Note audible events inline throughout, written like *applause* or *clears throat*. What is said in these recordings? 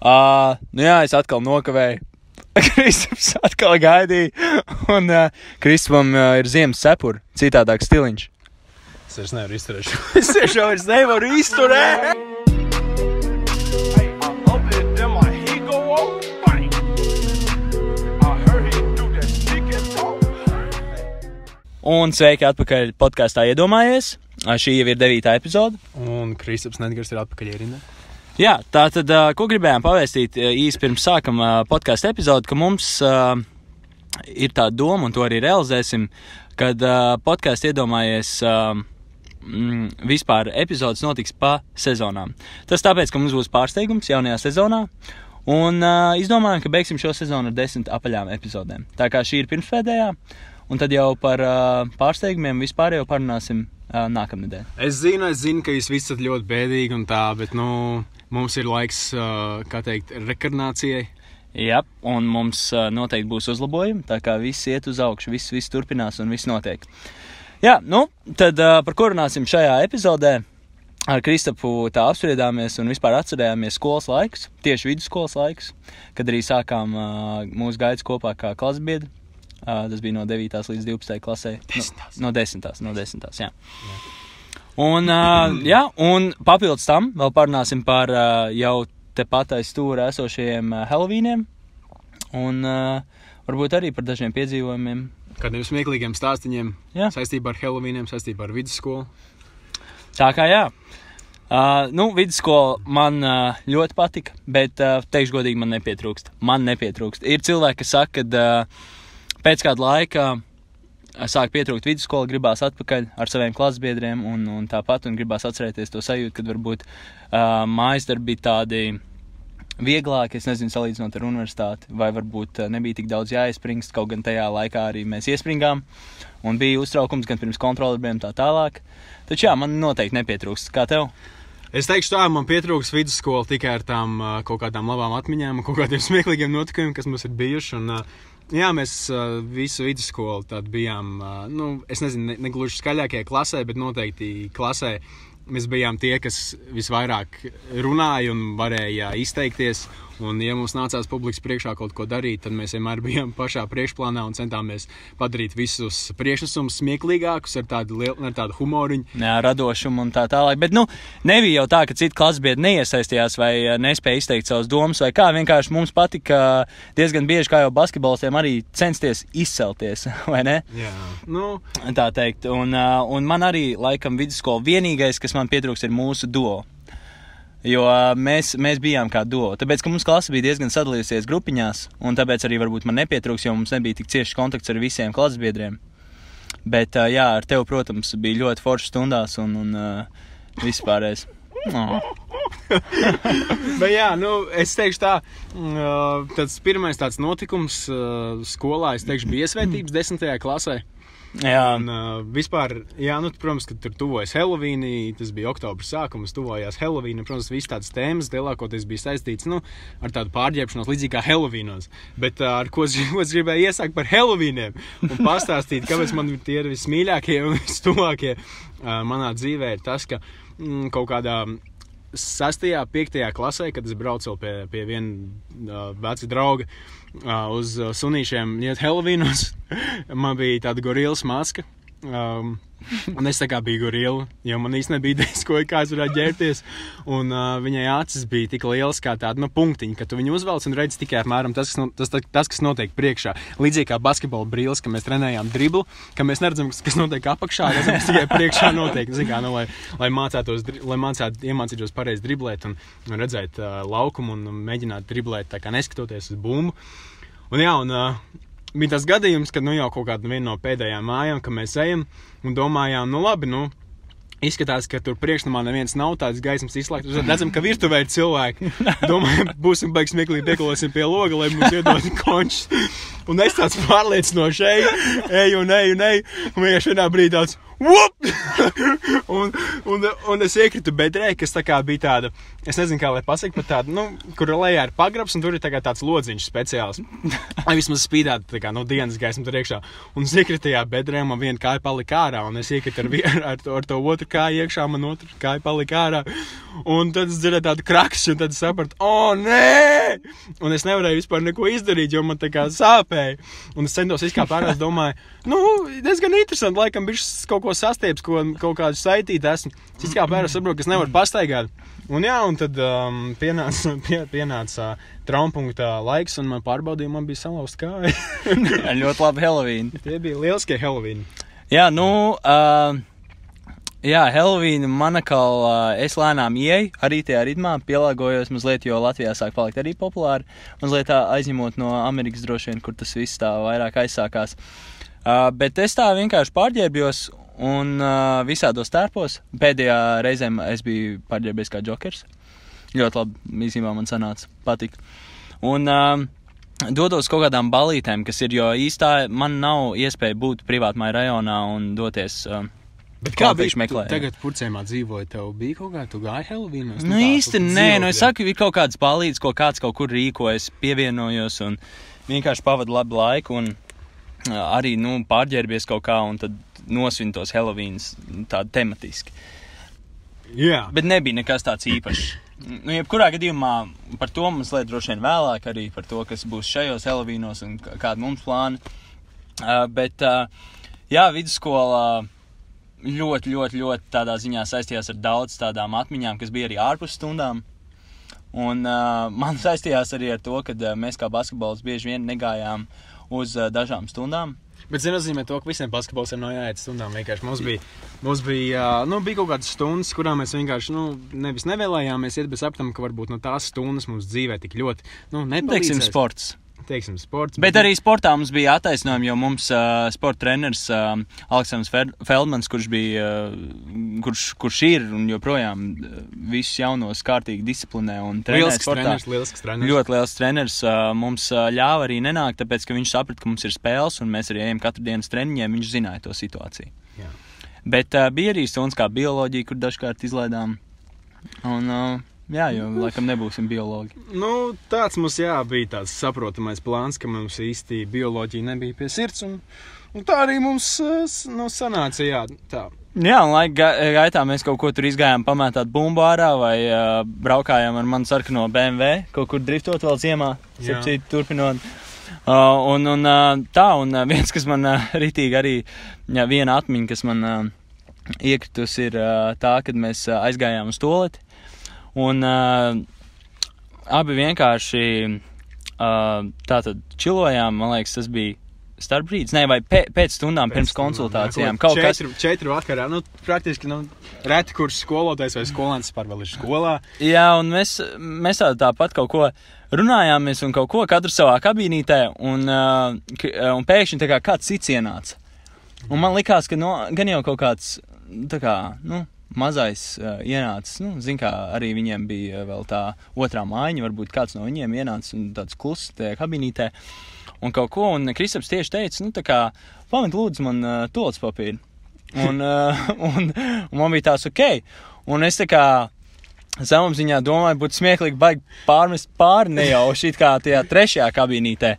Uh, nu jā, es atkal nokavēju. *laughs* Kristaps atkal gaidīja. Un uh, Kristapam uh, ir ziemas cepura, citādāk stiliņš. Es vairs nevaru izturēt. *laughs* Es tiešām vairs nevaru izturēt. Un sveiki atpakaļ podkāstā iedomājies. Šī jau ir devītā epizode. Un Kristaps Nedgars ir atpakaļ ierindē. Jā, tā tad, ko gribējām pavēstīt īsi pirms sākam podkāstu epizodi, ka mums ir tā doma, un to arī realizēsim, kad podkāsts iedomājies. Mm, Vispār epizodes notiks pa sezonām. Tas tāpēc, ka mums būs pārsteigums jaunajā sezonā. Un uh, izdomājām, ka beigsim šo sezonu ar desmit apaļām epizodēm. Tā kā šī ir pirmspēdējā, un tad jau par uh, pārsteigumiem vispār jau parunāsim uh, nākamnedēļ. Es zinu, es zinu, ka jūs visi esat ļoti bēdīgi un tā, bet nu, mums ir laiks, kā teikt, rekarnācijai. Jā, un mums noteikti būs uzlabojumi. Tā kā viss iet uz augšu, viss, viss turpinās un viss notiek. Jā, nu, tad par ko runāsim šajā epizodē? Ar Kristapu tā apspriedāmies un vispār atcerējāmies skolas laikus, tieši vidusskolas laikus, kad arī sākām mūsu gaidas kopā kā klasbiedri. Tas bija no 9. līdz 12. klasē. Desmitās. No, no 10. No 10. Jā. Un, uh, jā, un papildus tam vēl parunāsim par uh, jau tepat aiz stūra esošajiem uh, Helovīniem. Un uh, varbūt arī par dažiem piedzīvojumiem. Kādiem smieklīgiem stāstiem saistībā ar Helovīniem, saistībā ar vidusskolu. Tā kā jā. Uh, nu, vidusskola man uh, ļoti patika, bet, uh, teikšu godīgi, man nepietrūkst. Man nepietrūkst. Ir cilvēki, kas saka, ka uh, pēc kāda laika uh, sāk pietrūkt vidusskola, gribās atpakaļ ar saviem klasbiedriem un, un tāpat, un gribās atcerēties to sajūtu, kad varbūt uh, mājas darbi bija tādi vieglāki, es nezinu, salīdzinot ar universitāti, vai varbūt nebija tik daudz jāiespringst, kaut gan tajā laikā arī mēs iespringām, un bija uztraukums gan pirms kontrolieriem tā tālāk. Taču jā, man noteikti nepietrūkst. Kā tev? Es teikšu, tā man pietrūks vidusskola tikai ar tām kaut kādām labām atmiņām, kaut kādiem *laughs* smieklīgiem notikumiem, kas mums ir bijuši. Un, jā, mēs uh, visu vidusskolu bijām, uh, nu, es nezinu, ne, ne gluži skaļākajā klasē, bet noteikti klasē. Mēs bijām tie, kas visvairāk runāja un varēja izteikties. Un, ja mums nācās publikas priekšā kaut ko darīt, tad mēs vienmēr bijām pašā priekšplānā un centāmies padarīt visus priekšnesumus smieklīgākus ar tādu, lielu, ar tādu humoriņu. jā, radošumu un tā tālāk. Bet, nu, nebija jau tā, ka citi klasbiedri neiesaistījās vai eh, nespēja izteikt savas domas, vai kā. Vienkārši mums patika diezgan bieži, kā jau basketbolistiem, arī censties izcelties? *laughs* Jā, nu, Tā teikt. Un, uh, un man arī, laikam, vidusskola vienīgais, kas man pietrūks, ir mūsu duo. Jo mēs, mēs bijām kā duo. Tāpēc, ka mums klase bija diezgan sadalījusies grupiņās, un tāpēc arī varbūt man nepietrūks, jo mums nebija tik ciešs kontakts ar visiem klases biedriem. Bet, jā, ar tevi, protams, bija ļoti foršas stundās un, un vispārējais. Oh. *laughs* Bet, jā, nu, es teikšu, tā, mm, tas pirmais tāds notikums skolā, es teikšu, bija iesvētības desmitajā klasē. Jā, Un, uh, vispār, jā, nu, protams, ka tur tuvojas Helovīna, tas bija oktobris sākums, tuvojās Helovīna. Protams, visas tādas tēmas lielākoties bija saistītas nu, ar tādu pārģērbšanos, līdzīgi kā Helovīnos. Bet uh, ar ko es, *laughs* ko es gribēju iesākt par Helovīniem un pastāstīt, kāpēc man tie ir vismīļākie un *laughs* vistuvākie uh, manā dzīvē, ir tas, ka mm, kaut kādā. 6. un 5. klasē, kad es braucu pie, pie viena uh, veca drauga uh, uz sunīšiem, iet Helovīnos, man bija tāda gorilas maska. Um, un es tā kā biju gorila, jo man īstenībā nebija idejas, ko kā es varētu ģērbties. Un uh, viņai acis bija tik lielas, kā tāda nu, punktiņa, ka tu viņu uzvelc un redz tikai apmēram tas, kas, no, tas, tas, kas notiek priekšā. Līdzīgi kā basketbola brīlis, kad mēs trenējām driblu, ka mēs neredzam, kas, kas notiek apakšā, redzam, kas tikai priekšā notiek. Kā, nu, lai, lai mācētos, lai mācētu, iemācītos pareizi driblēt un, un redzēt uh, laukumu un mēģināt driblēt, tā kā neskatoties uz bumbu. Un, jā, un, uh, bija tas gadījums, kad nu, jau kaut kāda no pēdējām mājām, kad mēs ejam un domājām, nu labi, nu. Izskatās, ka tur priekšnamā neviens nav tāds gaismas izslēgts. Tad redzam, ka virtuvē ir cilvēki. *laughs* Domājam, būsim beigas smieklīgi, pieklāsim pie loga, lai mums iedod *laughs* končus. Un es tāds pārliecinoši eju, eju un eju un eju. Un vienkārši vienā brīdī tāds. Whoop! *laughs* un, un, un es iekritu bedrē, kas tā kā bija tāda, es nezinu, kā lai pasaktu, pat tāda, nu, kur lejā ir pagrabs, un tur ir tā tāds lodziņš speciāls. *laughs* Lai vismaz spīdētu, tā kā no dienas gaisma tur iekšā. Un es iekritu tajā bedrē, man viena kāja palika ārā, un es iekritu ar, vien, *laughs* ar, to, ar to otru kāju iekšā, man otra kāja palika ārā. Un tad es dzirdēju tādu krakšķi, un tad sapratu, o, nē! Un es nevarēju vispār neko izdarīt, jo man tā kā sāpēja. Un es centos izkāpt ārā, es domāju, nu, diezgan interesanti, laikam, bija kaut ko sastieps, ko kaut kādu saitīt esmu. Es izkāpu ārā, saprotu, ka es nevaru pastaigāt. Un jā, un tad um, pienāca, pie, pienāca uh, traumpunkta laiks, un man pārbaudīja, man bija salauzta kāja. *laughs* ļoti labi Halloween. Tie bija lieliskie Halloween. Jā, nu, uh, jā, Halloween man atkal, uh, es lēnām ieeju arī tajā ritmā, pielāgojos mazliet, jo Latvijā sāk palikt arī populāri. Mazliet aizņemot no Amerikas droši vien, kur tas viss tā vairāk aizsākās. Uh, bet es tā vienkārši pārģērbjos un uh, visādos tērpos. Pēdējā reizē es biju pārģērbies kā jokers. Ļoti labi, īstenībā man sanāca, patika. Un uh, dodos kaut kādām balītēm, kas ir, jo īstā man nav iespēja būt privātmāja rajonā un doties. Uh, Bet kā bija? Latviešu meklē, Tu jā. Tagad purcēmā dzīvoja, tev bija kaut kā, tu gāji Halloweenos? Nu, īsti nē, nu, es saku, ir kaut kāds palīdz, ko kāds kaut kur rīkojas, pievienojos un vienkārši pavadu labu laiku. Un, arī nu, pārģērbies kaut kā un tad nosvin tos Halloweenus tādi tematiski. Jā. Bet nebija nekas tāds īpašs. Nu, jebkurā gadījumā par to mums liet droši vien vēlāk, arī par to, kas būs šajos Halloweenos un k- kādi mums plāni. Uh, bet, uh, jā, vidusskolā ļoti, ļoti, ļoti tādā ziņā saistījās ar daudz tādām atmiņām, kas bija arī ārpus stundām. Un uh, man *laughs* saistījās arī ar to, ka uh, mēs kā basketbols bieži vien negājām uz uh, dažām stundām. Bet tas nozīmē, to, ka visiem basketboliem nav jāiet stundām. Vienkārši mums bija, mums bija, nu, bija kaut kādas stundas, kurām mēs vienkārši nu, nevis nevēlējāmies iet, bet sapratām, ka varbūt no tās stundas mums dzīvē tik ļoti nu, Teiksim, nepalīdzēs. sports. Teiksim, sports. Bet arī sportā mums bija attaisnojumi, jo mums uh, sporta treneris uh, Aleksandrs Feldmans, kurš bija, uh, kurš, kurš ir un joprojām visus jaunos kārtīgi disciplinē un trenē lielisks sportā. treneris, lielisks treneris. Ļoti liels treneris. uh, Mums uh, ļāva arī nenākt, tāpēc, ka viņš saprata, ka mums ir spēles un mēs arī ejam katru dienu uz treniņiem. Viņš zināja to situāciju. Jā. Bet uh, bija arī stundas kā bioloģija, kur dažkārt izlaidām. Un, uh, jā, jo laikam nebūsim biologi. Nu, tāds mums jā, bija tāds saprotamais plāns, ka mums īsti bioloģija nebija pie sirds. Un, un tā arī mums nu, sanāca. Jā, tā. Jā, un laika ga- gaitā mēs kaut ko tur izgājām, pametāt bumbu ārā vai uh, braukājām ar manu sarkano BMW, kaut kur driftot vēl ziemā, sepcīt, turpinot. Uh, un, un uh, tā, un uh, viens, kas man uh, ritīgi arī, jā, viena atmiņa, kas man uh, iekritus, ir uh, tā, kad mēs uh, aizgājām uz toleti. Un uh, abi vienkārši uh, tātad čilojām, man liekas, tas bija starp brīdis, ne, vai pē, pēc stundām, pirms konsultācijām. Kaut kas četru, četru vakarā. Nu, praktiski nu, reti, kurš skolotājs vai skolēns vispār vēl ir skolā. Jā, un mēs, mēs tā, tāpat kaut ko runājāmies, un kaut ko katrs savā kabīnītē, un, un pēkšņi tā kā kāds cits ienāca. Un man likās, ka no, gan jau kaut kāds tā kā, nu, mazais uh, ienācis. Nu, Ziniet, kā arī viņiem bija vēl tā otrā mājiņa, varbūt kāds no viņiem ienāca un tāds kluss tajā kabīnītē. Un kaut ko, un Kristaps tieši teica, nu, tā kā, pamet lūdzu man uh, tolis papīru. Un, uh, *laughs* *laughs* un, un man bija tāds ok. Un es tā kā zemapziņā domāju, būtu smieklīgi baigi pārmest pāri nejauši, it kā tajā trešajā kabīnītē.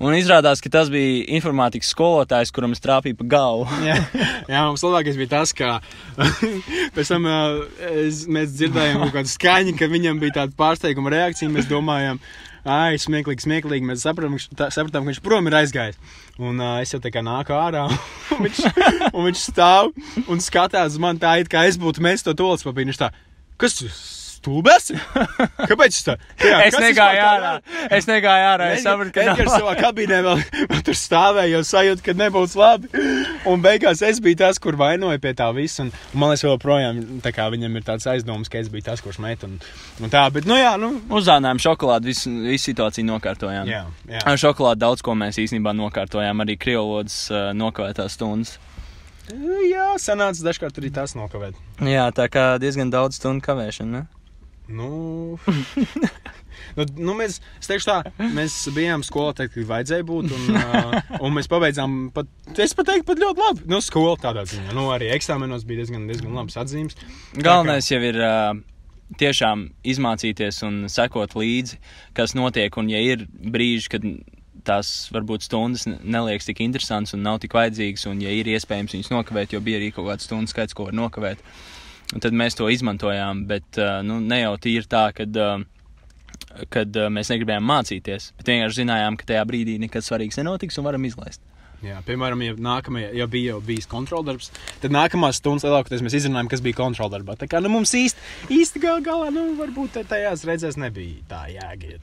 Un izrādās, ka tas bija informātikas skolotājs, kuram es trāpīju pa galvu. *laughs* Jā, jā mums labākais bija tas, ka *laughs* pēc tam ā, es, mēs dzirdējām kaut kādu skaņu, ka viņam bija tāda pārsteiguma reakcija. Mēs domājām, ah, smieklīgi, smieklīgi. Mēs sapratām, sapratām, ka viņš prom ir aizgājis. Un uh, es jau tā kā nāku ārā, *laughs* un viņš, un viņš stāv un skatās uz mani tā, it kā es būtu mēs to tolis tā, kas tu stulbēs? *laughs* Kāpēc tas tā? Jā, es negāju ārā. Es negāju ārā. Es sapratu, ka Edgars savā kabīnē vēl, vēl tur stāvēja, jau sajūta, ka nebūs labi. Un beigās es biju tas, kur vainoja pie tā visa. Un, un man liekas, joprojām viņam ir tāds aizdoms, ka es biju tas, kurš met. Un, un tā, bet, nu jā, nu. Uzzānām šokolādi, visu, visu situāciju nokārtojām. Jā, jā. Ar šokolādi daudz ko mēs īstenībā nokārtojām, arī krievlodas uh, nokavētās stundas. jā sanāca dažkārt arī tas nokavēt. Jā, tā kā diezgan daudz stundu kavēšana. Ne? Nu, *laughs* nu, nu mēs, es teikšu tā, mēs bijām skolā, tad, kad vajadzēja būt, un, uh, un mēs pabeidzām, pat, es pat teiktu, pat ļoti labi. Nu, skola tādā ziņā, nu, arī eksāmenos bija diezgan, diezgan labs atzīmes. Galvenais jau ir uh, tiešām izmācīties un sekot līdzi, kas notiek. Un, ja ir brīži, kad tās varbūt stundas ne- neliekas tik interesantas un nav tik vajadzīgas, un, ja ir iespējams viņas nokavēt, jo bija arī kaut kāds stundu skaits, ko var nokavēt, un tad mēs to izmantojām. Bet uh, nu, ne jau tīri tā, kad. Uh, Kad uh, mēs negribējām mācīties, bet vienkārši zinājām, ka tajā brīdī nekas svarīgs nenotiks un varam izlaist. Jā, piemēram, ja nākamajā, ja bija jau bijis kontroldarbs, tad nākamās stundas lielākoties mēs izrunājām, kas bija kontroldarbā. Tā kā nu, mums īsti, īsti gal galā, nu, varbūt tajās reizēs nebija tā jēga.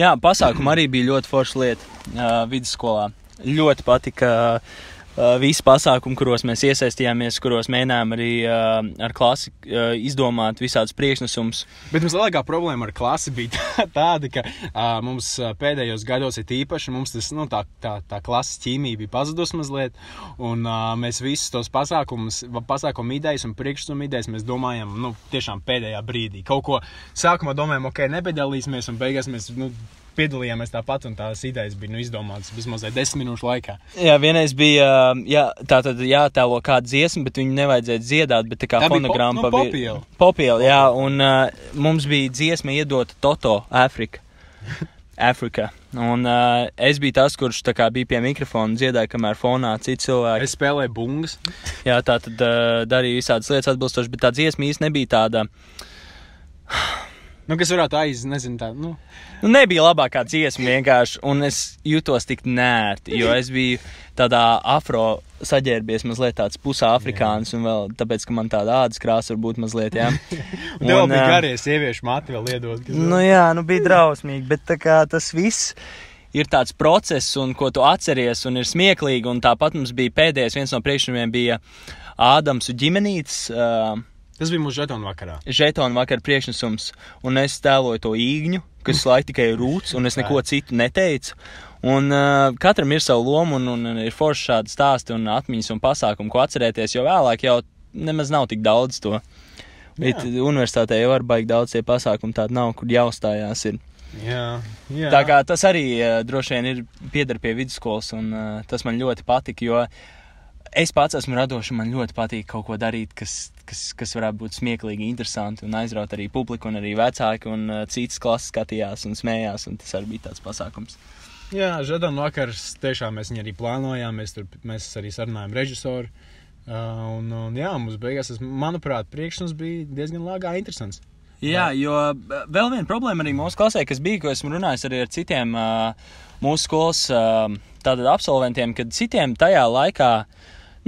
Jā, pasākumi arī bija ļoti forša lieta uh, vidusskolā. Ļoti patika uh, visi pasākumi, kuros mēs iesaistījāmies, kuros mēģinājām arī uh, ar klasi uh, izdomāt visādus priekšnesumus. Bet mums lielākā problēma ar klasi bija tā- tāda, ka uh, mums pēdējos gados ir īpaši, mums tas, nu, tā, tā, tā klases ķīmija bija pazudusi mazliet, un uh, mēs visus tos pasākumus, pasākumu idejas un priekšnesumu idejas mēs domājam, nu, tiešām pēdējā brīdī. Kaut ko sākumā domājam, ok, nepiedalīsimies, un beigās mēs, nu, piedalījāmies tāpat, un tās idejas bija nu, izdomātas vismaz desmit minūšu laikā. Jā, vienreiz bija uh, jā, tā tad jātēlo kāda dziesma, bet viņu nevajadzēja dziedāt, bet tā kā bija fonogramma pop- nu, popiela. Popiela, jā, un uh, mums bija dziesma iedota Toto Afrika. *laughs* Afrika. Un uh, es biju tas, kurš tā kā bija pie mikrofona dziedāja, kamēr fonā citi cilvēki. Es spēlēju bungas. Jā, tā tad uh, darīja visādas lietas atbilstoši, bet tā dziesma īsti nebija tāda. Nu, kas varētu aiz, nezinu, tā, nu, Nu, nebija labākā dziesma vienkārši, un es jutos tik nērti, jo es biju tādā afro saģērbies mazliet tāds pusāfrikāns, un vēl tāpēc, ka man tāda ādas krāsa var būt mazliet, jā. *laughs* un, vēl bija garie sieviešu mati vēl iedot. kas Nu jā, nu bija drausmīgi, bet tā kā tas viss ir tāds process, un ko tu atceries, un ir smieklīgi, un tāpat mums bija pēdējais, viens no priekšņiem bija Ādams un ģimenīts. Uh, Tas bija mūsu žetonu vakarā. žetonu vakar priekšnesums, un es tēloju to īgņu, kas laik tikai rūts, un es neko citu neteicu. Un uh, katram ir sava loma, un, un ir forši šādi stāsti un atmiņas un pasākumi, ko atcerēties, jo vēlāk jau nemaz nav tik daudz to. Bet Jā. universitātē jau var baigt daudz tie pasākumi, tādi nav, kur jāuzstājās. Ir. Jā, jā. Tā kā tas arī uh, droši vien ir pieder pie vidusskolas, un uh, tas man ļoti patika, jo es pats esmu radošs, man ļoti patīk kaut ko darīt, kas, kas, kas varētu būt smieklīgi, interesanti un aizraut arī publiku, un arī vecāki un uh, citas klases skatījās un smējās, un tas arī bija tāds pasākums. Jā, žetonu vakars tiešām mēs viņu arī plānojām. Mēs, tur, mēs arī sarunājām režisoru. Uh, un, un, jā, mums beigās, tas, manuprāt, priekšstats bija diezgan lāgā interesants. Jā, jo uh, vēl viena problēma arī mūsu klasē, kas bija, ko esmu runājis arī ar citiem uh, mūsu skolas uh, absolventiem, kad citiem tajā laikā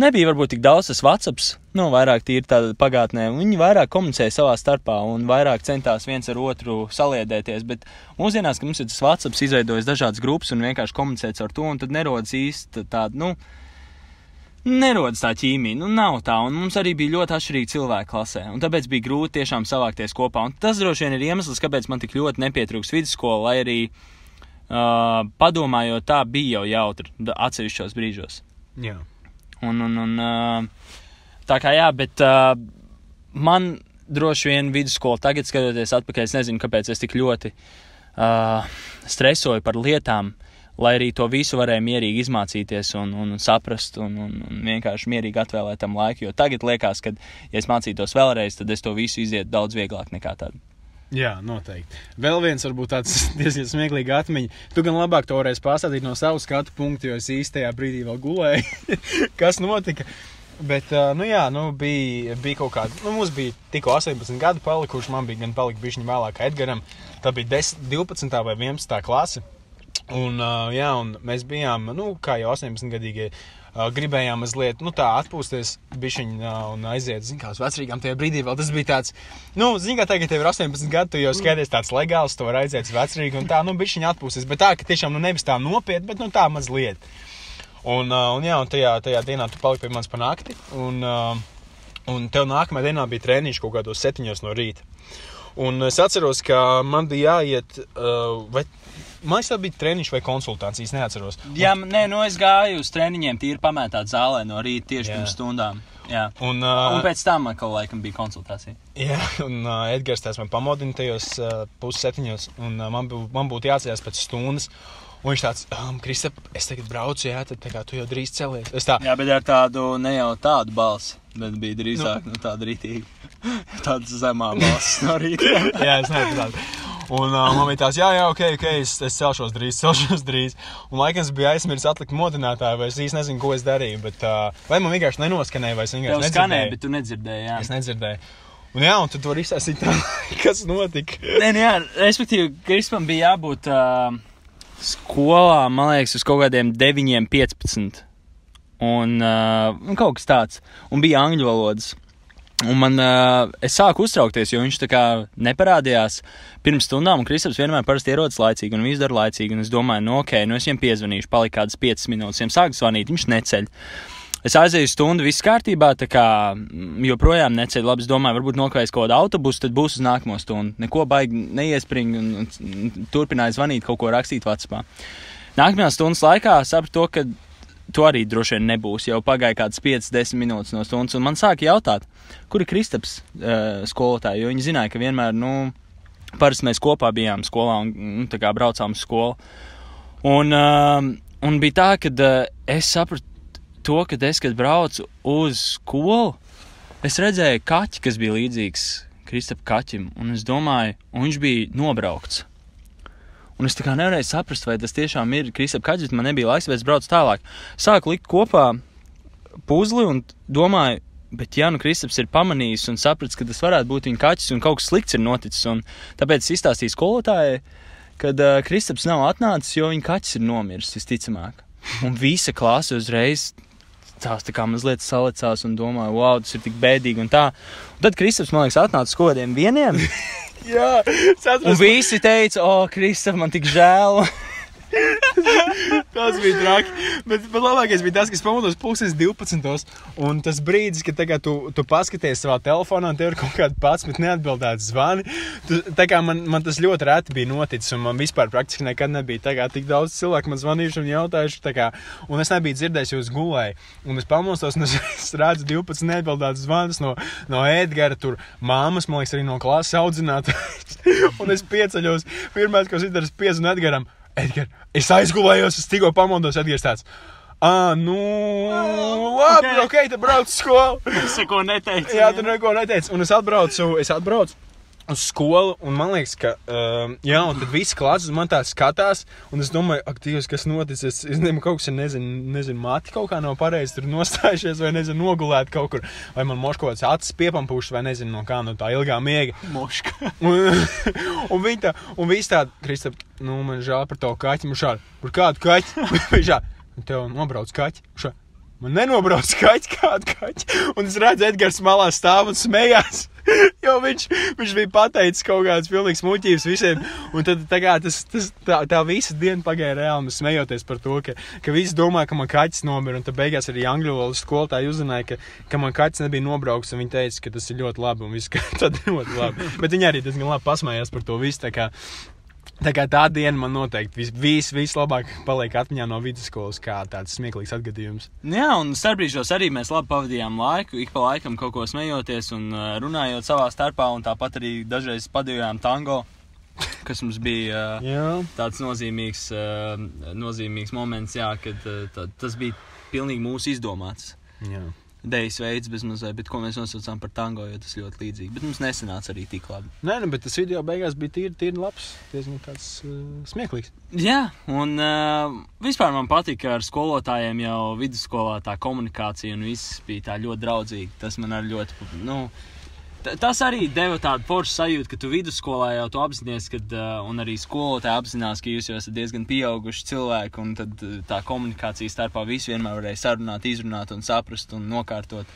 nebija varbūt tik daudz tas WhatsApp, nu, vairāk tīri tādā pagātnē. Viņi vairāk komunicēja savā starpā un vairāk centās viens ar otru saliedēties. Bet mūsdienās, kad mums ir tas WhatsApp, izveidojas dažādas grupas un vienkārši komunicēt ar to, un tad nerodas īsti tāda, nu, nerodas tā ķīmija. Nu, nav tā, un mums arī bija ļoti atšķirīgi cilvēki klasē. Un tāpēc bija grūti tiešām savākties kopā. Un tas droši vien ir iemesls, kāpēc man tik ļoti nepietrūks vidusskola, lai arī uh, padomājot, tā bija jau jautri atsevišķos brīžos. Jā. Un, un, un, uh, tā kā jā, bet uh, man droši vien vidusskola tagad skatoties atpakaļ, es nezinu, kāpēc es tik ļoti uh, stresoju par lietām, lai arī to visu varēju mierīgi izmācīties un, un saprast un, un, un vienkārši mierīgi atvēlēt tam laiku. Jo tagad liekas, ka, ja es mācītos vēlreiz, tad es to visu izietu daudz vieglāk nekā tad. Jā, noteikti. Vēl viens, varbūt tāds *laughs* diezgan smieklīgs atmiņa. Tu gan labāk to varēsi pastāstīt no savas skatu punkta, jo es īstajā brīdī vēl gulēju. *laughs* Kas notika? Bet, nu jā, nu bija, bija kaut kāda, nu mums bija tikko 18 gadi palikuši, man bija gan palika bišķiņa vēlāk kā Edgaram. Tā bija 10, 12 vai 11 klase. Un, jā, un mēs bijām, nu, kā jau 18 gadīgie, uh, gribējām mazliet, nu, atpūsties bišķiņ uh, un aiziet, zin kā, uz vecrīgām tajā brīdī vēl tas bija tāds, nu, zin kā, tagad tev ir 18 gadi, tu jau skaties tāds legāls, tu vari aiziet uz vecrīgu un tā, nu, bišķiņ atpūsties, bet tā, ka tiešām, nu, nevis tā nopietni, bet, nu, tā mazliet. Un, uh, un jā, un tajā, tajā dienā tu paliki pie manis pa nakti, un, un tev nākamajā dienā bija treniņš kaut kādos septiņos no rīta. Un es atceros, ka man bija jāiet, vai man liekas, bija treniņš vai konsultācijas, neatceros. Jā, nē, nu es gāju uz treniņiem, tīri pamētāt zālē no rīta tieši Jā. pirms stundām. Jā. Un, uh, Un pēc tam atkal laikam bija konsultācija. Jā, un uh, Edgars tās man pamodina tajos uh, pusseptiņos, un uh, man, bū, man būtu jāatcerās pēc stundas. Un viņš tāds, um, Kristap, es tagad braucu, jā, tad kā tu jau drīz celies. Es tā, Jā, bet ar tādu ne jau tādu balsi, bet bija drīzāk nu, tāda rītīga. *laughs* Tāda zemā balss no rīta. *laughs* jā, es nezinu. Un uh, man bija tāds, jā, jā, ok, ok, es, es celšos drīz, *laughs* celšos drīz. Un laikam es biju aizmirsis atlikt modinātāju, vai es īsti nezinu, ko es darīju. Bet, uh, vai man vienkārši nenoskanēja, vai es vienkārši skanēja, nedzirdēju. bet tu nedzirdēji. Jā. Es nedzirdēju. Un jā, un tad var izsākt tā, *laughs* kas notika. Nē, nu jā, respektīvi, Krispam bija jābūt uh, skolā, man liekas, uz kaut kādiem 9, 15. Un, uh, kaut kas tāds. Un bija angļu valodas. Un man, uh, es sāku uztraukties, jo viņš tā kā neparādījās pirms stundām, un Kristaps vienmēr parasti ierodas laicīgi, un viss dara laicīgi. Un es domāju, nu, ok, nu es viņam piezvanīšu, palika kādas 5 minūtes, viņam sāk zvanīt, viņš neceļ. Es aizēju stundu, viss kārtībā, tā kā mm, joprojām neceļ. Labi, es domāju, varbūt nokavēs kaut kādu autobusu, tad būs uz nākamo stundu. Neko baigi neiespringa un, un, un turpināju zvanīt, kaut ko rakstīt Vācijā. Nākamajā stundas laikā sapratu, to, ka to arī droši vien nebūs. Jau pagāja kaut kādas 5-10 minūtes no stundas, un man sāka jautāt, kur ir Kristaps uh, skolotāji. Jo viņi zināja, ka vienmēr, nu, parasti mēs kopā bijām skolā un, un tā kā braucām uz skolu. Un, uh, un bija tā, ka uh, es sapratu to, ka es, kad braucu uz skolu, es redzēju kaķi, kas bija līdzīgs Kristapam kaķim, un es domāju, un viņš bija nobraukts. Un es tā kā nevarēju saprast, vai tas tiešām ir Kristapam kaķis, bet man nebija laiks, vai es braucu tālāk. Sāku likt kopā puzli un domāju, bet ja nu Kristaps ir pamanījis un sapratis, ka tas varētu būt viņa kaķis un kaut kas slikts ir noticis, un tāpēc es izstāstīju skolotājai, kad uh, Kristaps nav atnācis, jo viņa kaķis ir nomiris, visticamāk. Un visa klase uzreiz tās tā kā mazliet salicās un domāja, wow, tas ir tik bēdīgi un tā. Un tad Kristaps, man liekas, atnāca kaut kādiem vieniem, *laughs* Jā, es un atceros, visi teica, o, Kristap, man tik žēl. *laughs* tas bija traki. Bet, bet labākais bija tas, ka es pamodos puses 12. Un tas brīdis, kad tagad tu, tu paskaties savā telefonā, un tev ir kaut kāda pats, bet neatbildēta zvani. Tu, tā kā man, man tas ļoti reti bija noticis, un man vispār praktiski nekad nebija tā kā tik daudz cilvēku man zvanījuši un jautājuši. tā Kā, un es nebiju dzirdējis, jo es gulēju. Un es pamostos, un es, *laughs* es redzu 12 neatbildētas zvanus no, no Edgara, tur māmas, man liekas, arī no klases audzinātājas. *laughs* un es pieceļos, ko es izdarīju, es piezvanu Edgaram. Edgar, es aizgulējos, es tikko pamodos, Edgars tāds. Ah, nu, labi, ok, ok. tad brauc uz skolu. Es neko neteicu. Jā, tur neko neteicu. Un es atbraucu, es atbraucu uz skolu, un man liekas, ka, um, jā, un tad viss klases uz man tā skatās, un es domāju, ak, Dievs, kas noticis? Es, nezinu, kaut kas ir, nezinu, nezinu mati kaut kā nav pareizi tur nostājušies, vai nezinu, nogulēt kaut kur, vai man moš kaut kāds acis piepampūšs, vai nezinu, no kā no tā ilgā miega. Moška. *laughs* Un, un viņi tā, un viss tāda, Kristap, nu, man žēl par to kaķi, man šādi, par kādu kaķi, *laughs* viņš šādi, tev nobrauc kaķi, šādi. Man nenobrauc kaķi, kādu kaķi. Un es redzu, Edgars malā stāv un smējās. *laughs* Jo viņš, viņš bija pateicis kaut kādas pilnīgas muļķības visiem. Un tad tā, tas, tas, tā, tā visa diena pagāja reāli smejoties par to, ka, ka visi domā, ka man kaķis nomira. Un tad beigās arī angļu valodas skolotāji uzzināja, ka, ka man kaķis nebija nobrauks. Viņi teica, ka tas ir ļoti labi un viss *laughs* tad ļoti labi. Bet viņi arī diezgan labi pasmējās par to visu. Kā, tā kā tā diena man noteikti vis, vis, vislabāk paliek atmiņā no vidusskolas, kā tāds smieklīgs atgadījums. Jā, un starpbrīžos arī mēs labi pavadījām laiku, ik pa laikam kaut ko smejoties un uh, runājot savā starpā, un tāpat arī dažreiz padījām tango, kas mums bija uh, tāds nozīmīgs, uh, nozīmīgs moments, jā, kad tā, tas bija pilnīgi mūsu izdomāts. Jā. Dejas veids, bez mazliet, bet ko mēs nosaucām par tango, jo tas ļoti līdzīgi. Bet mums nesanāca arī tik labi. Nē, nu, bet tas video beigās bija tīri, tīri labs. Diezgan tāds uh, smieklīgs. Jā, un uh, vispār man patīk, ka ar skolotājiem jau vidusskolā tā komunikācija un viss bija tā ļoti draudzīga. Tas man arī ļoti, nu, ta- tas arī deva tādu foršu sajūtu, ka tu vidusskolā jau tu apzinājies, kad, uh, un arī skolotāji apzinās, ka jūs jau esat diezgan pieauguši cilvēki, un tad uh, tā komunikācija starpā visu vienmēr varēja sarunāt, izrunāt un saprast un nokārtot.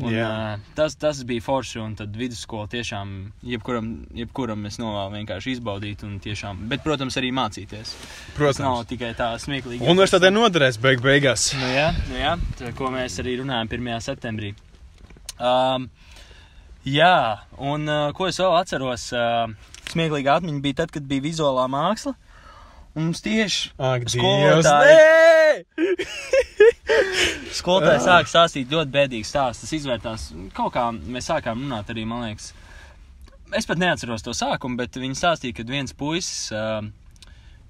Un, Jā. uh, tas, tas bija forši, un tad vidusskola tiešām, jebkuram, jebkuram es novēlu vienkārši izbaudīt, un tiešām, bet, protams, arī mācīties. Tas nav tikai tā smieklīgi. Universitātē noderēs beig beigās. Nu, jā, nu, jā, tā, ko mēs arī runājam 1. septembrī. Um, jā, un uh, ko es vēl atceros, uh, smieklīga atmiņa bija tad, kad bija vizuālā māksla. Un mums tieši! Skolotāji. *laughs* Skolotāji sāk stāstīt ļoti bēdīgu stāstu. Tas izvērtās kaut kā, mēs sākām runāt arī, man liekas. Es pat neatceros to sākumu, bet viņi stāstīja, ka viens puisis uh,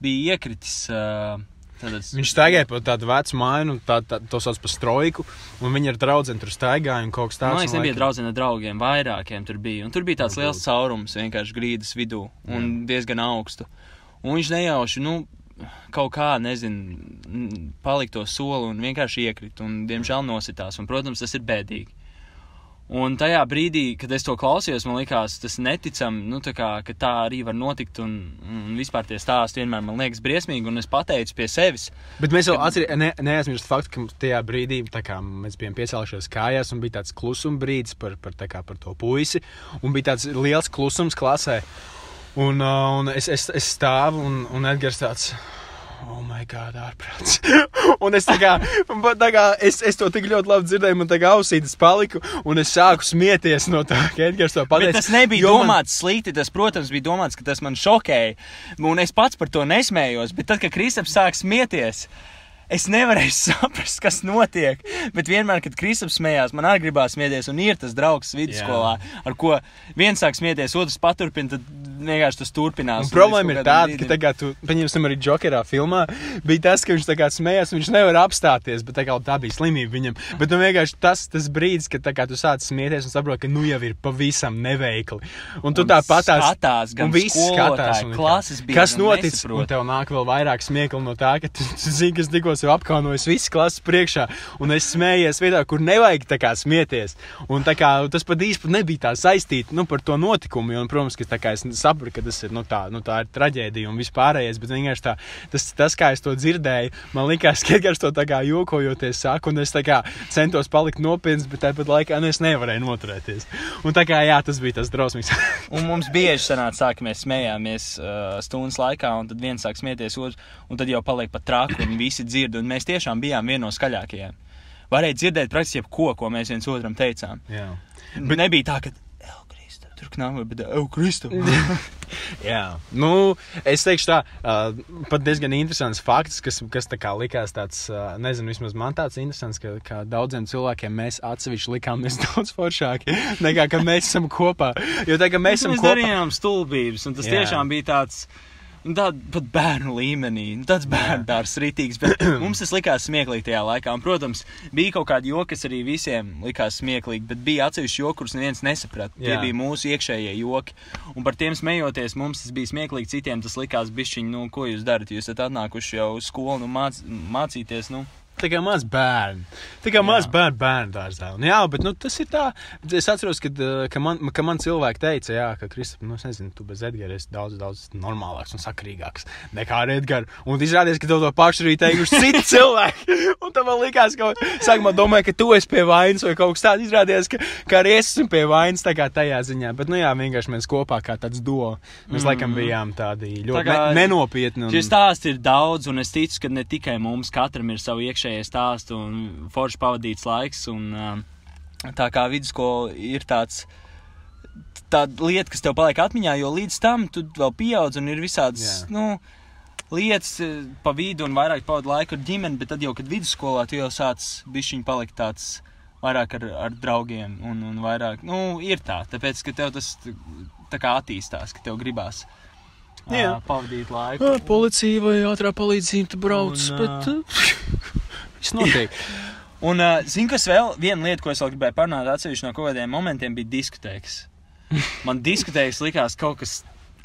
bija iekritis. Uh, tātad- Viņš staigāja pa tādu vecu un tā, tā, to sauc par strojku. Un viņi ar draugu tur staigāja un kaut kas Man tāds. liekas, nebija draugi ar draugiem, vairākiem tur bija. Un tur bija tāds liels caurums vienkārši grīdas vidū un diezgan augstu. Un viņš nejauši, nu, kaut kā, nezinu, palika to soli un vienkārši iekrita un, diemžēl, nositās. Un, protams, tas ir bēdīgi. Un tajā brīdī, kad es to klausījos, man liekas, tas neticami, nu, tā kā, ka tā arī var notikt. Un, un vispār tie stāsti vienmēr man liekas briesmīgi. Un es pateicu pie sevis, Bet mēs jau atcer, ne, neaizmirstam faktu, ka tajā brīdī tā kā, mēs bijām piecēlušies kājās un bija tāds klusuma brīdis par, par, tā kā, par to puisi. Un bija tāds liels klusums klasē. Un, uh, un es, es, es stāvu un, un Edgars tāds. Oh, my God, ārprāts. *laughs* un es kā, un tā kā es, es to tik ļoti labi dzirdēju, man tā kā ausītas paliku, un es sāku smieties no tā, ka Edgars to Bet pateica. tas nebija jo man- domāts slikti. Tas, protams, bija domāts, ka tas man šokēja. Un es pats par to nesmējos. Bet tad, kad Kristaps sāk smieties, es nevarēju *laughs* saprast, kas notiek. Bet vienmēr, kad Kristaps smējās, man arī gribās smieties. Un ir tas draugs vidusskolā, ar ko viens sāk smieties, otrs paturpina. Tad vienkārši tas turpinās. Un problēma ir tāda, ka brīdim- tagad, tu, pieņemsim, arī Džokerā filmā bija tas, ka viņš tā kā smējās, viņš nevar apstāties, bet tā, kā, tā bija slimība viņam. Bet nu, vienkārši tas, tas brīdis, kad tā kā, tu sāc smieties un saproti, ka nu jau ir pavisam neveikli. Un tu Un tāpat tās skatās, gan viss skatās, un klases biedri kas un notic, nesaprot. un tev nāk vēl vairāk smiekli no tā, ka tu, tu zini, kas tikko sev apkaunojis visas klases priekšā, un es smējies vietā, kur nevajag tā kā smieties. Un tā kā tas pat īsti nebija tā saistīts nu, par to notikumu, un, protams, ka tā kā es sapratu, ka tas ir, nu, tā, nu, tā ir traģēdija un vispārējais, bet vienkārši tā, tas, tas, kā es to dzirdēju, man likās, ka Edgars to tā kā jokojoties saka, un es kā centos palikt nopietns, bet tāpat laikā nu, es nevarēju noturēties. Un tā kā, jā, tas bija tas drausmīgs. *laughs* Un mums bieži sanāca, ka mēs smējāmies uh, stundas laikā, un tad viens sāk smieties, otrs, un tad jau paliek pat traki, un visi dzird. Un mēs tiešām bijām viena no skaļākajiem. Varēja dzirdēt praktiski jebko, ko mēs viens otram teicām. jā. Bet nebija tā, ka Knāva, bet Eukrista. *laughs* Jā, nu, es teikšu tā, uh, pat diezgan interesants fakts, kas, kas tā kā likās tāds, uh, nezinu, vismaz man tāds interesants, ka, ka daudziem cilvēkiem mēs atsevišķi likāmies *laughs* daudz foršāki nekā, kad mēs esam kopā. Jo tā, ka mēs esam mēs kopā. darījām stulbības, un tas Jā. tiešām bija tāds. nu, Tāda pat bērnu līmenī, nu, tāds bērnu dārsts rītīgs, bet *clears throat* mums tas likās smieklīgi tajā laikā. Un, protams, bija kaut kādi joki, kas arī visiem likās smieklīgi, bet bija atsevišķi joki, kurus neviens nesaprata. Tie bija mūsu iekšējie joki. Un par tiem smejoties, mums tas bija smieklīgi, citiem tas likās bišķiņi, nu, ko jūs darat. Jūs esat atnākuši jau uz skolu, nu, māc, mācīties, nu, Tā kā maz bērnu. Tā kā maz bērnu bērnu dārzā. Un, jā, bet nu, tas ir tā. Es atceros, kad, uh, ka, man, ka man cilvēki teica, jā, ka Kristap, nu, es nezinu, tu bez Edgara esi daudz, daudz normālāks un sakrīgāks nekā ar Edgars. Un izrādījās, ka tev to pašu arī teikuši citi *laughs* cilvēki. Un tam man likās, ka sākumā domāju, ka tu esi pie vainas vai kaut kas tāds. Izrādījās, ka, ka arī es esmu pie vainas tā kā tajā ziņā. Bet, nu jā, vienkārši mēs kopā kā tāds duo. Mēs mm. laikam bijām tādi ļoti Tā kā- ne, nenopietni. Un... Šie stāsti ir daudz, un es ticu, ka ne tikai mums, katram ir savi iekšējie stāsti un forši pavadīts laiks. Un, um, tā kā vidusskola ir tāds. Tāda lieta, kas tev paliek atmiņā, jo līdz tam tu vēl pieaug un ir visādas nu, lietas eh, pa vidu un vairāk pavadi laiku ar ģimeni, bet tad jau, kad vidusskolā tu jau sāc bišķiņi palikt tāds vairāk ar, ar draugiem un, un vairāk, nu, ir tā, tāpēc, ka tev tas tā kā attīstās, ka tev gribās Jā. pavadīt laiku. Policija vai ātrā palīdzība brauc, Un, bet *laughs* uh, viss notiek. *laughs* Un, uh, zinu, kas vēl, viena lieta, ko es vēl gribēju parunāt, atsevišķi no kaut kādiem momentiem, bija diskotēks. *laughs* Man diskotēks likās kaut kas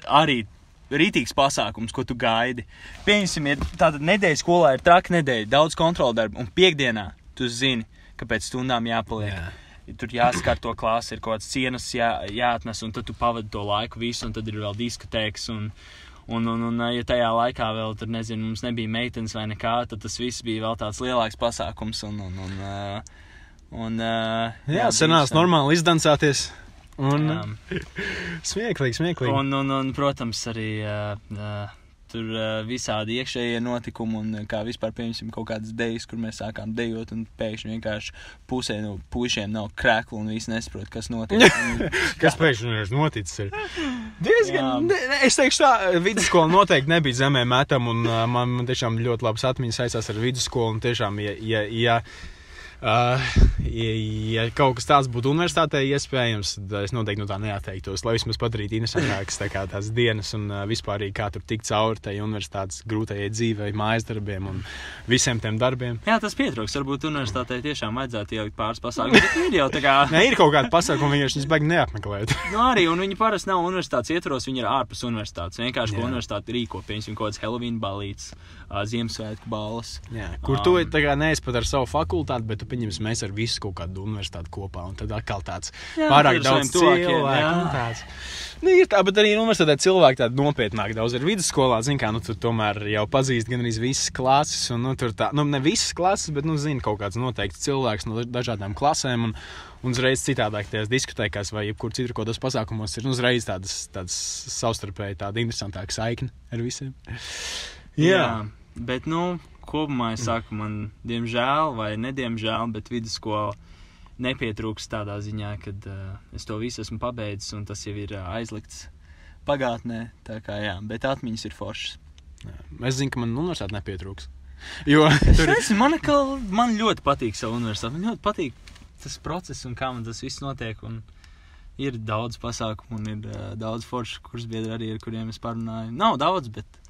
arī rītīgs pasākums, ko tu gaidi. Pieņemsim, ir tāda nedēļa skolā, ir traka nedēļa, daudz kontrolu darbu, un piekdienā tu zini, ka pēc stundām jāpaliek. Jā. Tur jāskar to klasi, ir kaut kāds cienas jā, jāatnes, un tad tu pavadi to laiku visu, un tad ir vēl diskotēks. Un, un, un, un, ja tajā laikā vēl tur, nezinu, mums nebija meitenes vai nekā, tad tas viss bija vēl tāds lielāks pasākums. Un, un, un, uh, un, uh, Jā, senās bija- normāli izdancāties. Un Jā. *laughs* smieklīgi, smieklīgi. Un, un, un, protams, arī uh, uh, tur uh, visādi iekšējie notikumi, un uh, kā vispār, piemēram, kaut kādas idejas, kur mēs sākām dejot, un pēkšņi vienkārši pusē no puišiem nav krēkla, un visi nesaprot, kas notiek. *laughs* Kas pēkšņi ir noticis? Ir? Diezgan, ne, es teikšu, tā vidusskola noteikti nebija zemē metama. un, uh, Man, man tiešām ļoti labas atmiņas saistās ar vidusskolu. un Tiešām, ja, ja, ja, uh, ja, ja kaut kas tāds būtu universitātē iespējams, tad es noteikti no tā neatteiktos. Lai vismaz padarītu interesantākas tā tās dienas un uh, vispār arī kā tur tikt cauri tai universitātes grūtajai dzīvei, mājas darbiem un visiem tiem darbiem. Jā, tas pietrūks. Varbūt universitātei tiešām vajadzētu ielikt pāris pasākumus. Ir jau tā kā. *laughs* Nē, ir kaut kāda pasākuma, vienkārši viņas baigi neapmeklēt. *laughs* Nu, arī, un viņi parasti nav universitātes ietvaros, viņi ir ārpus universitātes. Vienkārši, ko universitāte rīko, piemēram, kaut kāds Halloween balīts, ā, Ziemassvētku balvas. Jā, kur Um, tu kā neesi pat ar savu fakultāti, bet tu pieņemsi mēs ar visu kaut kādu universitāti kopā. Un tad atkal tāds Jā, pārāk daudz cilvēku. jā. Tāds. Nu, ir tā, bet arī universitātē cilvēki tādi nopietnāki daudz ir vidusskolā. Zini, kā nu, tur tomēr jau pazīst gan arī visas klases. Un, nu, tur tā, nu, ne visas klases, bet, nu, zina kaut kāds noteikts cilvēks no dažādām klasēm. Un, un uzreiz citādāk tajās diskotēkās vai jebkur citur kaut kādos pasākumos ir nu, uzreiz tādas, tādas savstarpēji tāda interesantāka saikne ar visiem. Jā. Bet, nu, kopumā es saku, man, diemžēl, vai nediemžēl, bet vidusskola nepietrūks tādā ziņā, ka uh, es to visu esmu pabeidzis un tas jau ir uh, aizlikts pagātnē. Tā kā jā, bet atmiņas ir foršas. Es zinu, ka man universitāte nepietrūks. Jo *laughs* tur ir. man, man ļoti patīk savu universitāti. Man ļoti patīk tas process un kā man tas viss notiek. Un ir daudz pasākumu un ir uh, daudz foršu kursbiedru arī, ar kuriem es parunāju. Nav daudz, bet,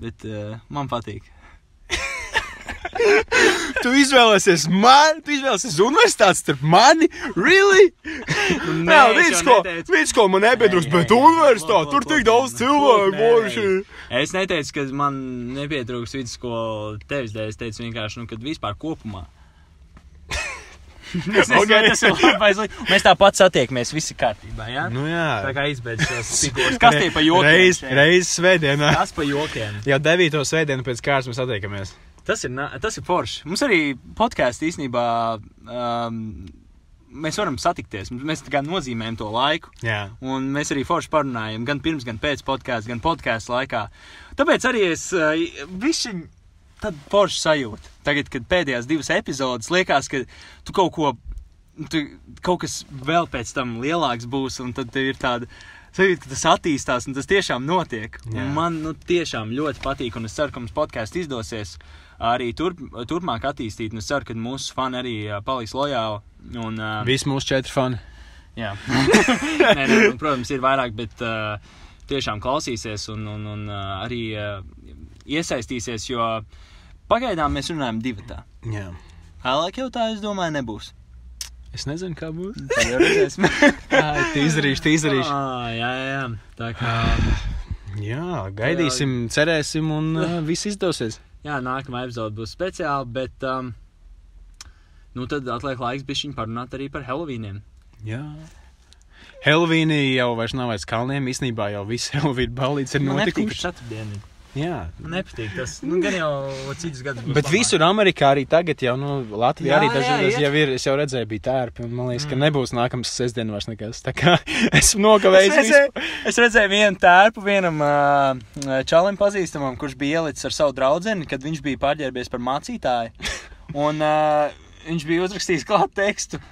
bet uh, man patīk. Tu izvēlēsies mani, tu izvēlēsies universitāti starp mani. Really? Nē, vidusskola neteicu- vidusskola man nepietrūks, Nē, bet nē, nē, universitāte tur tik daudz cilvēku. nē, nē. boži. Es neteicu, ka man nepietrūks vidusskola tevis dēļ. Es teicu vienkārši, nu, ka vispār kopumā. *laughs* es nezinu, Ok. okay. tas ir labi. Mēs tāpat satiekamies, visi kārtībā. Ja? Nu Tā jā. kā izbeidz šos *laughs* figūras. Kas tie pa jokiem? Reiz, reiz svētdienā. Kas pa jokiem? Jau 9. svētdienu pēc kārtas mēs satiekamies. Tas ir, tas ir forši. Mums arī podkāstā īstenībā um, mēs varam satikties. Mēs tā kā nozīmējam to laiku. Jā. Un mēs arī forši parunājam gan pirms, gan pēc podkāstā, gan podkāstu laikā. Tāpēc arī es uh, visu tādu foršu sajūtu. Tagad, kad pēdējās divas epizodes liekas, ka tu kaut ko, tu, kaut kas vēl pēc tam lielāks būs, un tad ir tāda. Sajūta, ka tas attīstās, un tas tiešām notiek. Man nu, tiešām ļoti patīk, un es ceru, ka mums podkāsts izdosies arī turp, turpmāk attīstīt. Es ceru, ka mūsu fani arī paliks lojāli. Un, uh, Visi mūsu četri fani. Jā, *laughs* nē, nē, nu, protams, ir vairāk, bet uh, tiešām klausīsies un, un, un uh, arī uh, iesaistīsies, jo pagaidām mēs runājam divi tā. Jā. Vēlāk jau tā, es domāju, nebūs. Es nezinu, kā būs. *laughs* Tad jau redzēsim. *laughs* Tā izdarīšu, tā izdarīšu. Ah, jā, jā, jā. Tā kā, Jā, gaidīsim, cerēsim, un uh, viss izdosies. Jā, nākamā epizode būs speciāla, bet, um, nu, tad atliek laiks bišķiņ parunāt arī par Halloweeniem. Jā. Helvīnī jau vairs nav vairs kalniem. Īsnībā jau viss Helvīna balīts ir nepatīk, notikuši. ka ceturtdiena ir. Jā. Nepatīk tas. Nu, gan jau citus gadus. Bet labāk. visur Amerikā arī tagad jau, nu, Latvijā Jā, arī iet. jau ir. Es jau redzēju, bija tērpi, un man liekas, ka Mm. nebūs nākamās sestdien vairs nekas. Tā kā *laughs* esmu nokavējis Es visu. redzēju, es redzēju vienu tērpu vienam uh, čalim pazīstamam, kurš bija ielicis ar savu draugu, kad viņš bija pārģērbies par mācītāju. Un uh, viņš bija uzrakstījis klāt tekstu.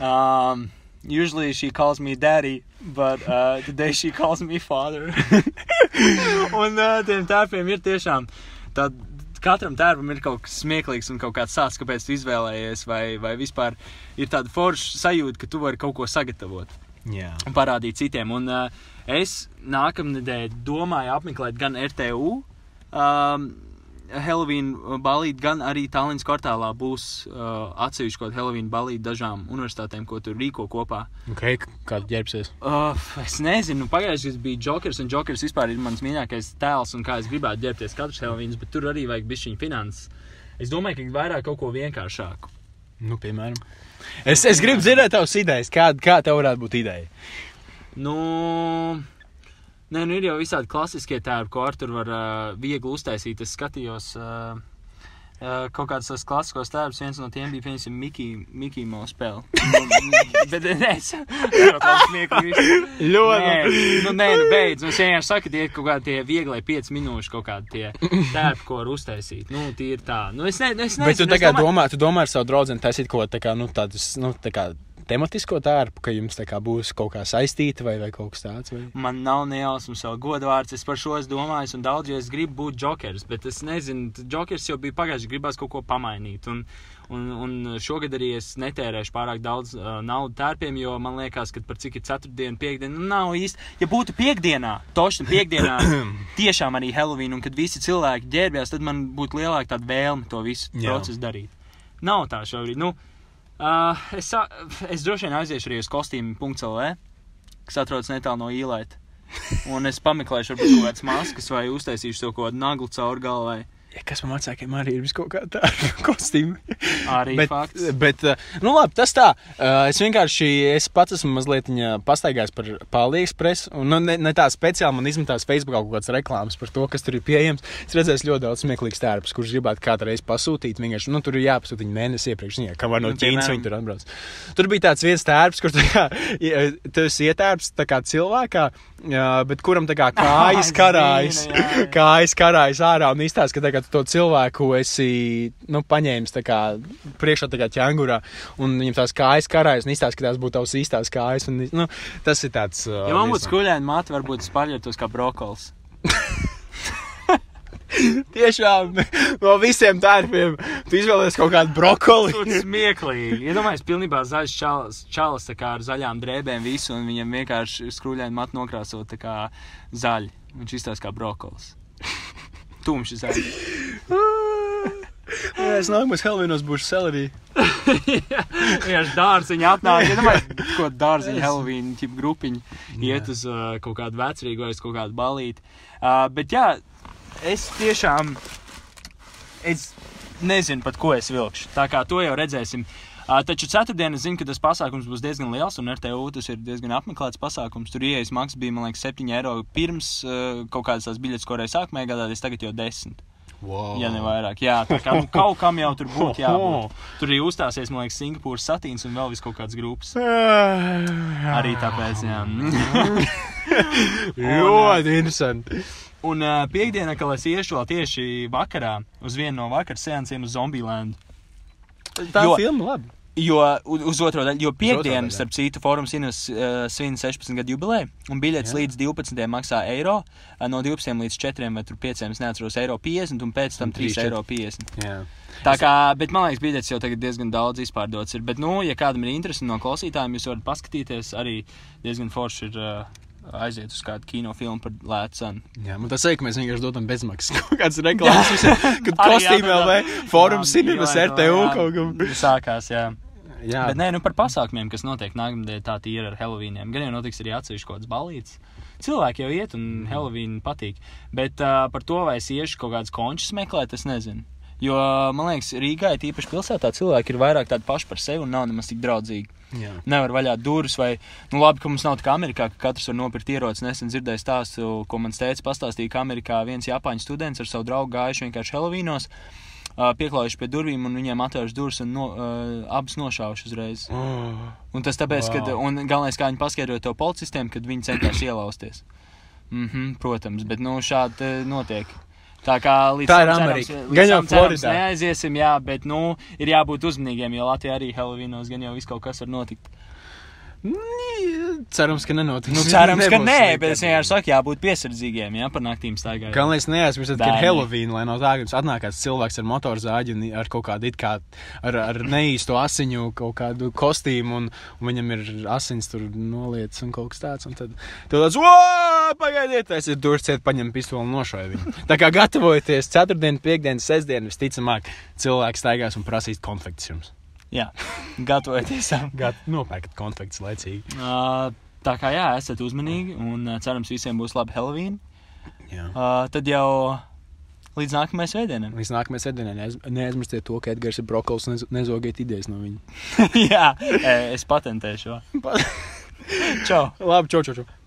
Um, Usually she calls me daddy, but uh, today she calls me father. *laughs* un uh, tiem tērpiem ir tiešām tāda. Katram tērpam ir kaut kas smieklīgs un kaut kāds sāsts, kāpēc tu izvēlējies, vai, vai vispār ir tāda forša sajūta, ka tu vari kaut ko sagatavot Jā. un parādīt citiem. Un, uh, es nākamnedēļ domāju apmeklēt gan RTU um, Halloween balīti, gan arī Tallinas kvartālā būs uh, atsevišķi kaut kāda Halloween balīti dažām universitātēm, ko tur rīko kopā. Okay, kā ģērbsies? Uh, es nezinu, pagājušajā gadā bija Jokers, un Jokers vispār ir mans mīļākais tēls, un kā es gribētu ģērbties katrs Halloween, bet tur arī vajag bišķiņu finanses. Es domāju, ka vairāk kaut ko vienkāršāku. Nu, piemēram. Es, es gribu dzirdēt tavas idejas. Kāda kā tev varētu būt ideja? Nu, nē, nu ir jau visādi klasiskie tēri, ko ar tur var uh, viegli uztaisīt. Es skatījos uh, Uh, kaut kāds tas klasiskos tēvs, viens no tiem bija, piemēram, Mikija Miki Mouse spēle. *laughs* Bet nē, es Ļoti. nu, nē, nu, beidz. Nu, es vienkārši saku, tie ir kaut kādi tie viegli 5 minūšu kaut kādi tie tēpi, ko var uztaisīt. Nu, tie ir tā. Nu, es ne, nu, es nezinu, Bet tu kā domāju- domā, tu domā ar savu draugu taisīt ko tā kā, nu, tādus, nu, tā kā tematisko tērpu, ka jums kā būs kaut kā saistīta vai, vai kaut kas tāds. Vai? Man nav nejausmas savu godvārds. Es par šo es domāju, un daudz, jo es gribu būt jokers, bet es nezinu, jokers jau bija pagājuši, gribās kaut ko pamainīt. Un, un, un šogad arī es netērēšu pārāk daudz uh, naudas tērpiem, jo man liekas, ka par cik ir ceturtdiena, piekdiena, nu nav īsti. Ja būtu piekdienā, tošs piekdienā, *coughs* tiešām arī Halloween, un kad visi cilvēki ģērbjās, tad man būtu lielāka vēlme to visu Jā. procesu darīt. Nav tā šobrīd. Nu, uh, es, es droši vien aiziešu arī uz kostīmu.lv, kas atrodas netālu no īlaita. Un es pameklēšu, varbūt kādas maskas, vai uztaisīšu to kaut kādu naglu caur galvai. Ja, kas man vecākiem arī ir kaut kā tāda *laughs* kostīma. Arī bet, fakts. bet, uh, nu labi, tas tā. Uh, Es vienkārši, es pats esmu mazliet viņa pastaigājis par Pālijexpresu. Un nu, ne, ne tā speciāli man izmetās Facebookā kaut kādas reklāmas par to, kas tur ir pieejams. Es redzēju ļoti daudz smieklīgus tērpus, kurus gribētu kādreiz pasūtīt. Vienkārši, nu, tur ir jāpasūta viņa mēnesi iepriekš, viņa, kā var no Nu, Ķīnas viņi tur atbrauc. Tur bija tāds viens tērps, kur tā kā, ja, tu esi ietērps tā kā cilvēkā, jā, bet kuram tā kā *laughs* kājas karājas, zinu, jā, jā. *laughs* kājas karājas ārā un izstāsta, ka tu to cilvēku esi, nu, paņēmis kā priekšā tā kā ķēngurā, un viņam tās kājas karājas un izstāsta, ka tās būtu tavas īstās kājas, un, nu, tas ir tāds. Ja man būtu skuļaini mati, varbūt es paļautos kā brokols. *laughs* Tiešām no visiem tērpiem tu izvēlējies kaut kādu brokoli. Tas ir smieklīgi. Iedomājieties, pilnībā zaļš čalis, čalis ar zaļām drēbēm visu, un viņam vienkārši skruļaini mati nokrāsot kā zaļi. Viņš izstāsta kā brokols. *laughs* Tumši zaļi. *laughs* Es nākamais Helvinos būšu selerī. Vienkārši dārziņā atnāk. Iedomājieties, *laughs* ko dārziņa Halloween ķip grupiņi iet uz uh, kaut kādu vecrīgu vai uz kaut kādu balīti. Uh, bet jā, es tiešām, es nezinu pat, ko es vilkšu. Tā kā to jau redzēsim. Uh, taču ceturtdien es zinu, ka tas pasākums būs diezgan liels, un RTU tas ir diezgan apmeklēts pasākums. Tur ieejas maksas bija, man liekas, 7 eiro pirms uh, kaut kādas tās biļetes, ko reiz sākumā iegādāties, tagad jau 10. Wow. Ja ne vairāk, jā, tā kā nu, kaut kam jau tur būtu jābūt. Tur arī uzstāsies, man liekas, Singapūras satīns un vēl vis kaut kāds grupas. Arī tāpēc, jā. *laughs* *laughs* Ļoti interesanti. Un uh, piekdienā, kad es iešu vēl tieši vakarā uz vienu no vakar seansiem uz Zombieland. Tā Jo- filma labi. Jo u- uz otro daļu, jo daļu, starp citu, Fórums Inus uh, svin 16 gadu jubileju, un biļets Jā. līdz 12. maksā eiro, uh, no 12 līdz 4 vai tur 5, es neatceros, eiro 50, un pēc tam Un trīs, 3 četri. eiro 50. Jā. Tā kā, bet man liekas, biļets jau tagad diezgan daudz izpārdots ir. Bet, nu, ja kādam ir interesi no klausītājiem, jūs varat paskatīties, arī diezgan forši ir uh, aiziet uz kādu kinofilmu par lētu cenu. Jā, man tas saka, ka mēs vienkārši dodam bezmaksas *laughs* kaut kādas reklāmas. visiem, Kad kostīmē vai fórums Jā, cinemas RTU kaut kam. Sākās, jā. Jā, Bet nē, nu par pasākumiem, kas notiek nākamnedēļ, tā ir ar Helovīniem. Gan jau notiks arī atsevišķi kaut kāds balīts. Cilvēki jau iet, un Helovīna patīk. Bet uh, par to, vai es iešu kaut kādas končus meklēt, es nezinu. Jo, man liekas, Rīgā, ir īpaši pilsētā, cilvēki ir vairāk tādi paši par sevi un nav nemaz tik draudzīgi. Jā. Nevar vaļā durvis, vai, nu, labi, ka mums nav tā kā Amerikā, ka katrs var nopirkt ieroci. Nesen dzirdēju stāstu, ko man teica, pastāstīja, ka Amerikā viens Japāņu students ar savu draugu gājuši vienkārši Helovīnos, uh, pieklājuši pie durvīm un viņiem atvēruši durvis un no, uh, abas nošāvuši uzreiz. Oh. Un tas tāpēc, Wow. ka, un galvenais, kā viņi paskaidroja to policistiem, kad viņi centās ielausties. Mhm, protams, bet nu šādi notiek. Tā kā Tā ir Amerika. cerams- Gan jau Floridā. Neaiziesim, jā, bet nu ir jābūt uzmanīgiem, jo Latvijā arī Helovīnos gan jau viss kaut kas var notikt. Cerams, ka nenotiks. Nu, cerams, ka nē, slikti. bet es vienkārši saku, jābūt piesardzīgiem, jā, par naktīm staigājot. Kā lai es neaizmirstu, ka ir. Halloween, lai no tā, jums atnāk kāds cilvēks ar motorzāģi un ar kaut kādu it kā ar, ar neīstu asiņu, kaut kādu kostīmu, un, un viņam ir asins tur nolietas un kaut kas tāds. Un tad tu tāds, wow, pagaidiet, es ir durvis ciet, paņem pistoli un nošauju viņu. Tā kā gatavojieties ceturtdien, piekdien, sestdien, visticamāk, cilvēks staigās un prasīs konfekts jums. Jā, gatavojieties tam. Gat, nopērkat konfekts laicīgi. Uh, tā kā jā, esat uzmanīgi un uh, cerams visiem būs labi Helovīna. Jā. Uh, tad jau līdz nākamajai svētdienai. Līdz nākamajai sestdienai neaiz, neaizmirstiet to, ka Edgars ir brokols un nez, nezogiet idejas no viņa. *laughs* jā, es patentēšu. šo. Čau! Labi, čau, čau, čau.